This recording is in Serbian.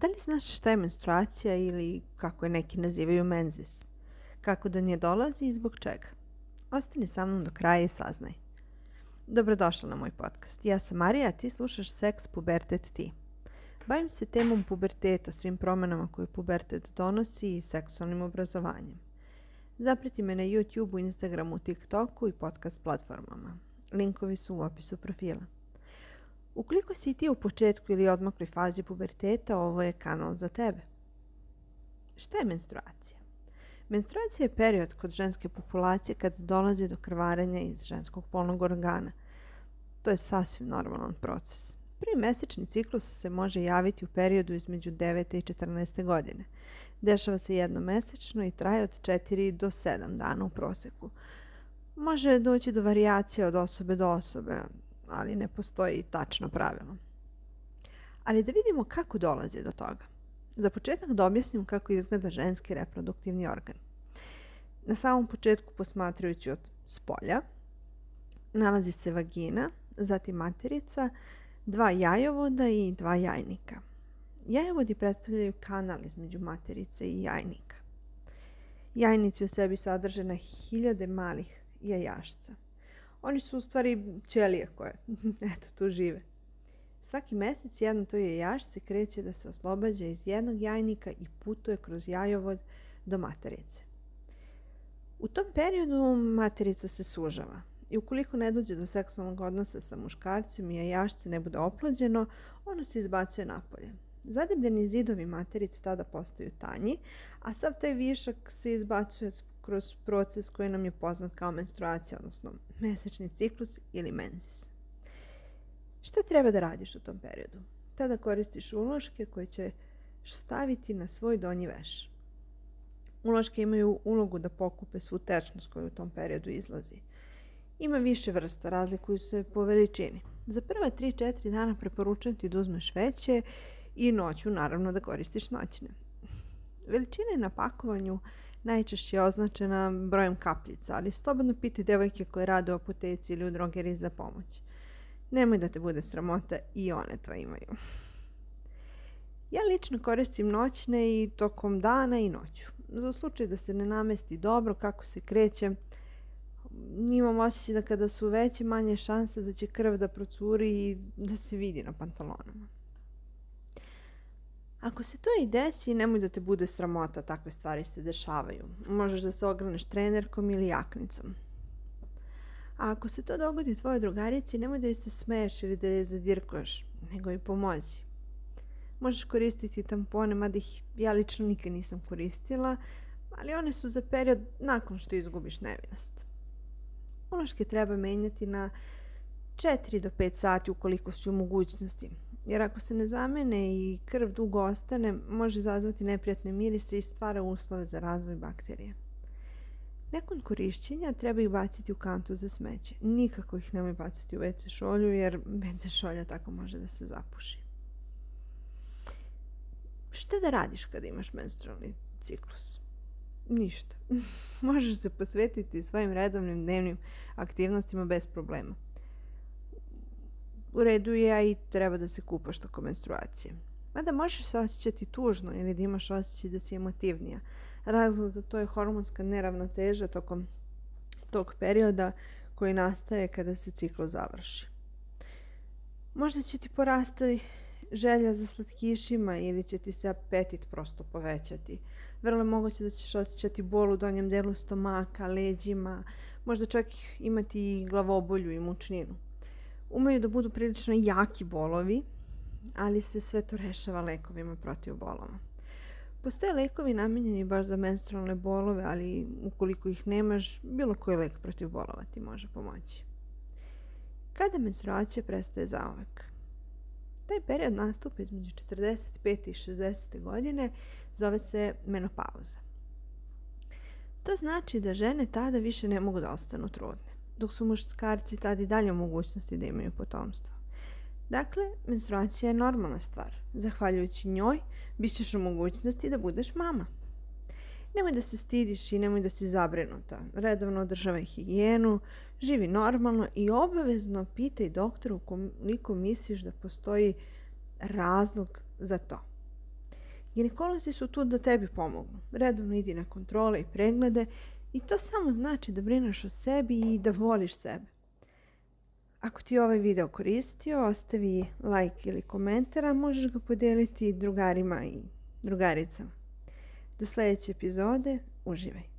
Da li znaš šta je menstruacija ili kako je neki nazivaju menzis? Kako do nje dolazi i zbog čega? Ostani sa mnom do kraja i saznaj. Dobrodošla na moj podcast. Ja sam Marija, a ti slušaš Seks Pubertet Ti. Bavim se temom puberteta, svim promenama koje pubertet donosi i seksualnim obrazovanjem. Zapreti me na YouTube, Instagramu, TikToku i podcast platformama. Linkovi su u opisu profila. Ukoliko si ti u početku ili odmakloj fazi puberteta, ovo je kanal za tebe. Šta je menstruacija? Menstruacija je period kod ženske populacije kad dolazi do krvarenja iz ženskog polnog organa. To je sasvim normalan proces. Prvi mesečni ciklus se može javiti u periodu između 9. i 14. godine. Dešava se jednomesečno i traje od 4 do 7 dana u proseku. Može doći do varijacije od osobe do osobe, ali ne postoji tačno pravilo. Ali da vidimo kako dolazi do toga. Za početak da objasnim kako izgleda ženski reproduktivni organ. Na samom početku posmatrajući od spolja nalazi se vagina, zatim materica, dva jajovoda i dva jajnika. Jajovodi predstavljaju kanal između materice i jajnika. Jajnici u sebi sadrže na hiljade malih jajašca. Oni su u stvari ćelije koje, eto, tu žive. Svaki mesec jedno to jajašce kreće da se oslobađa iz jednog jajnika i putuje kroz jajovod do materice. U tom periodu materica se sužava i ukoliko ne dođe do seksualnog odnosa sa muškarcem i jajašce ne bude oplođeno, ono se izbacuje napolje. Zadebljeni zidovi materice tada postaju tanji, a sav taj višak se izbacuje kroz proces koji nam je poznat kao menstruacija, odnosno mesečni ciklus ili menzis. Šta treba da radiš u tom periodu? Tada koristiš uloške koje će staviti na svoj donji veš. Uloške imaju ulogu da pokupe svu tečnost koju u tom periodu izlazi. Ima više vrsta, razlikuju se po veličini. Za prva 3-4 dana preporučujem ti da uzmeš veće i noću naravno da koristiš noćne. Veličina je na pakovanju najčešće je označena brojem kapljica, ali slobodno piti devojke koje rade u apoteci ili u drogeriji za pomoć. Nemoj da te bude sramota i one to imaju. Ja lično koristim noćne i tokom dana i noću. Za slučaj da se ne namesti dobro kako se kreće, imam osjećaj da kada su veće manje šanse da će krv da procuri i da se vidi na pantalonama. Ako se to i desi, nemoj da te bude sramota, takve stvari se dešavaju. Možeš da se ograneš trenerkom ili jaknicom. A ako se to dogodi tvojoj drugarici, nemoj da joj se smeješ ili da je zadirkuješ, nego i pomozi. Možeš koristiti tampone, mada ih ja lično nikad nisam koristila, ali one su za period nakon što izgubiš nevinost. Uloške treba menjati na 4 do 5 sati ukoliko si u mogućnosti jer ako se ne zamene i krv dugo ostane, može zazvati neprijatne mirise i stvara uslove za razvoj bakterije. Nakon korišćenja treba ih baciti u kantu za smeće. Nikako ih nemoj baciti u WC šolju jer WC šolja tako može da se zapuši. Šta da radiš kada imaš menstrualni ciklus? Ništa. Možeš se posvetiti svojim redovnim dnevnim aktivnostima bez problema u redu je, a i treba da se kupaš tokom menstruacije. Mada možeš se osjećati tužno ili da imaš osjećaj da si emotivnija. Razlog za to je hormonska neravnoteža tokom tog perioda koji nastaje kada se cikl završi. Možda će ti porasti želja za slatkišima ili će ti se apetit prosto povećati. Vrlo moguće da ćeš osjećati bol u donjem delu stomaka, leđima, možda čak imati i glavobolju i mučninu umeju da budu prilično jaki bolovi, ali se sve to rešava lekovima protiv bolova. Postoje lekovi namenjeni baš za menstrualne bolove, ali ukoliko ih nemaš, bilo koji lek protiv bolova ti može pomoći. Kada menstruacija prestaje zaovek? Taj period nastupa između 45. i 60. godine, zove se menopauza. To znači da žene tada više ne mogu da ostanu trudne dok su muškarci tada i dalje u mogućnosti da imaju potomstvo. Dakle, menstruacija je normalna stvar. Zahvaljujući njoj, bit ćeš u mogućnosti da budeš mama. Nemoj da se stidiš i nemoj da si zabrinuta. Redovno održavaj higijenu, živi normalno i obavezno pitaj doktora ukoliko misliš da postoji razlog za to. Ginekolozi su tu da tebi pomognu. Redovno idi na kontrole i preglede i to samo znači da brineš o sebi i da voliš sebe. Ako ti je ovaj video koristio, ostavi like ili komentar, a možeš ga podeliti drugarima i drugaricama. Do sljedeće epizode, uživaj!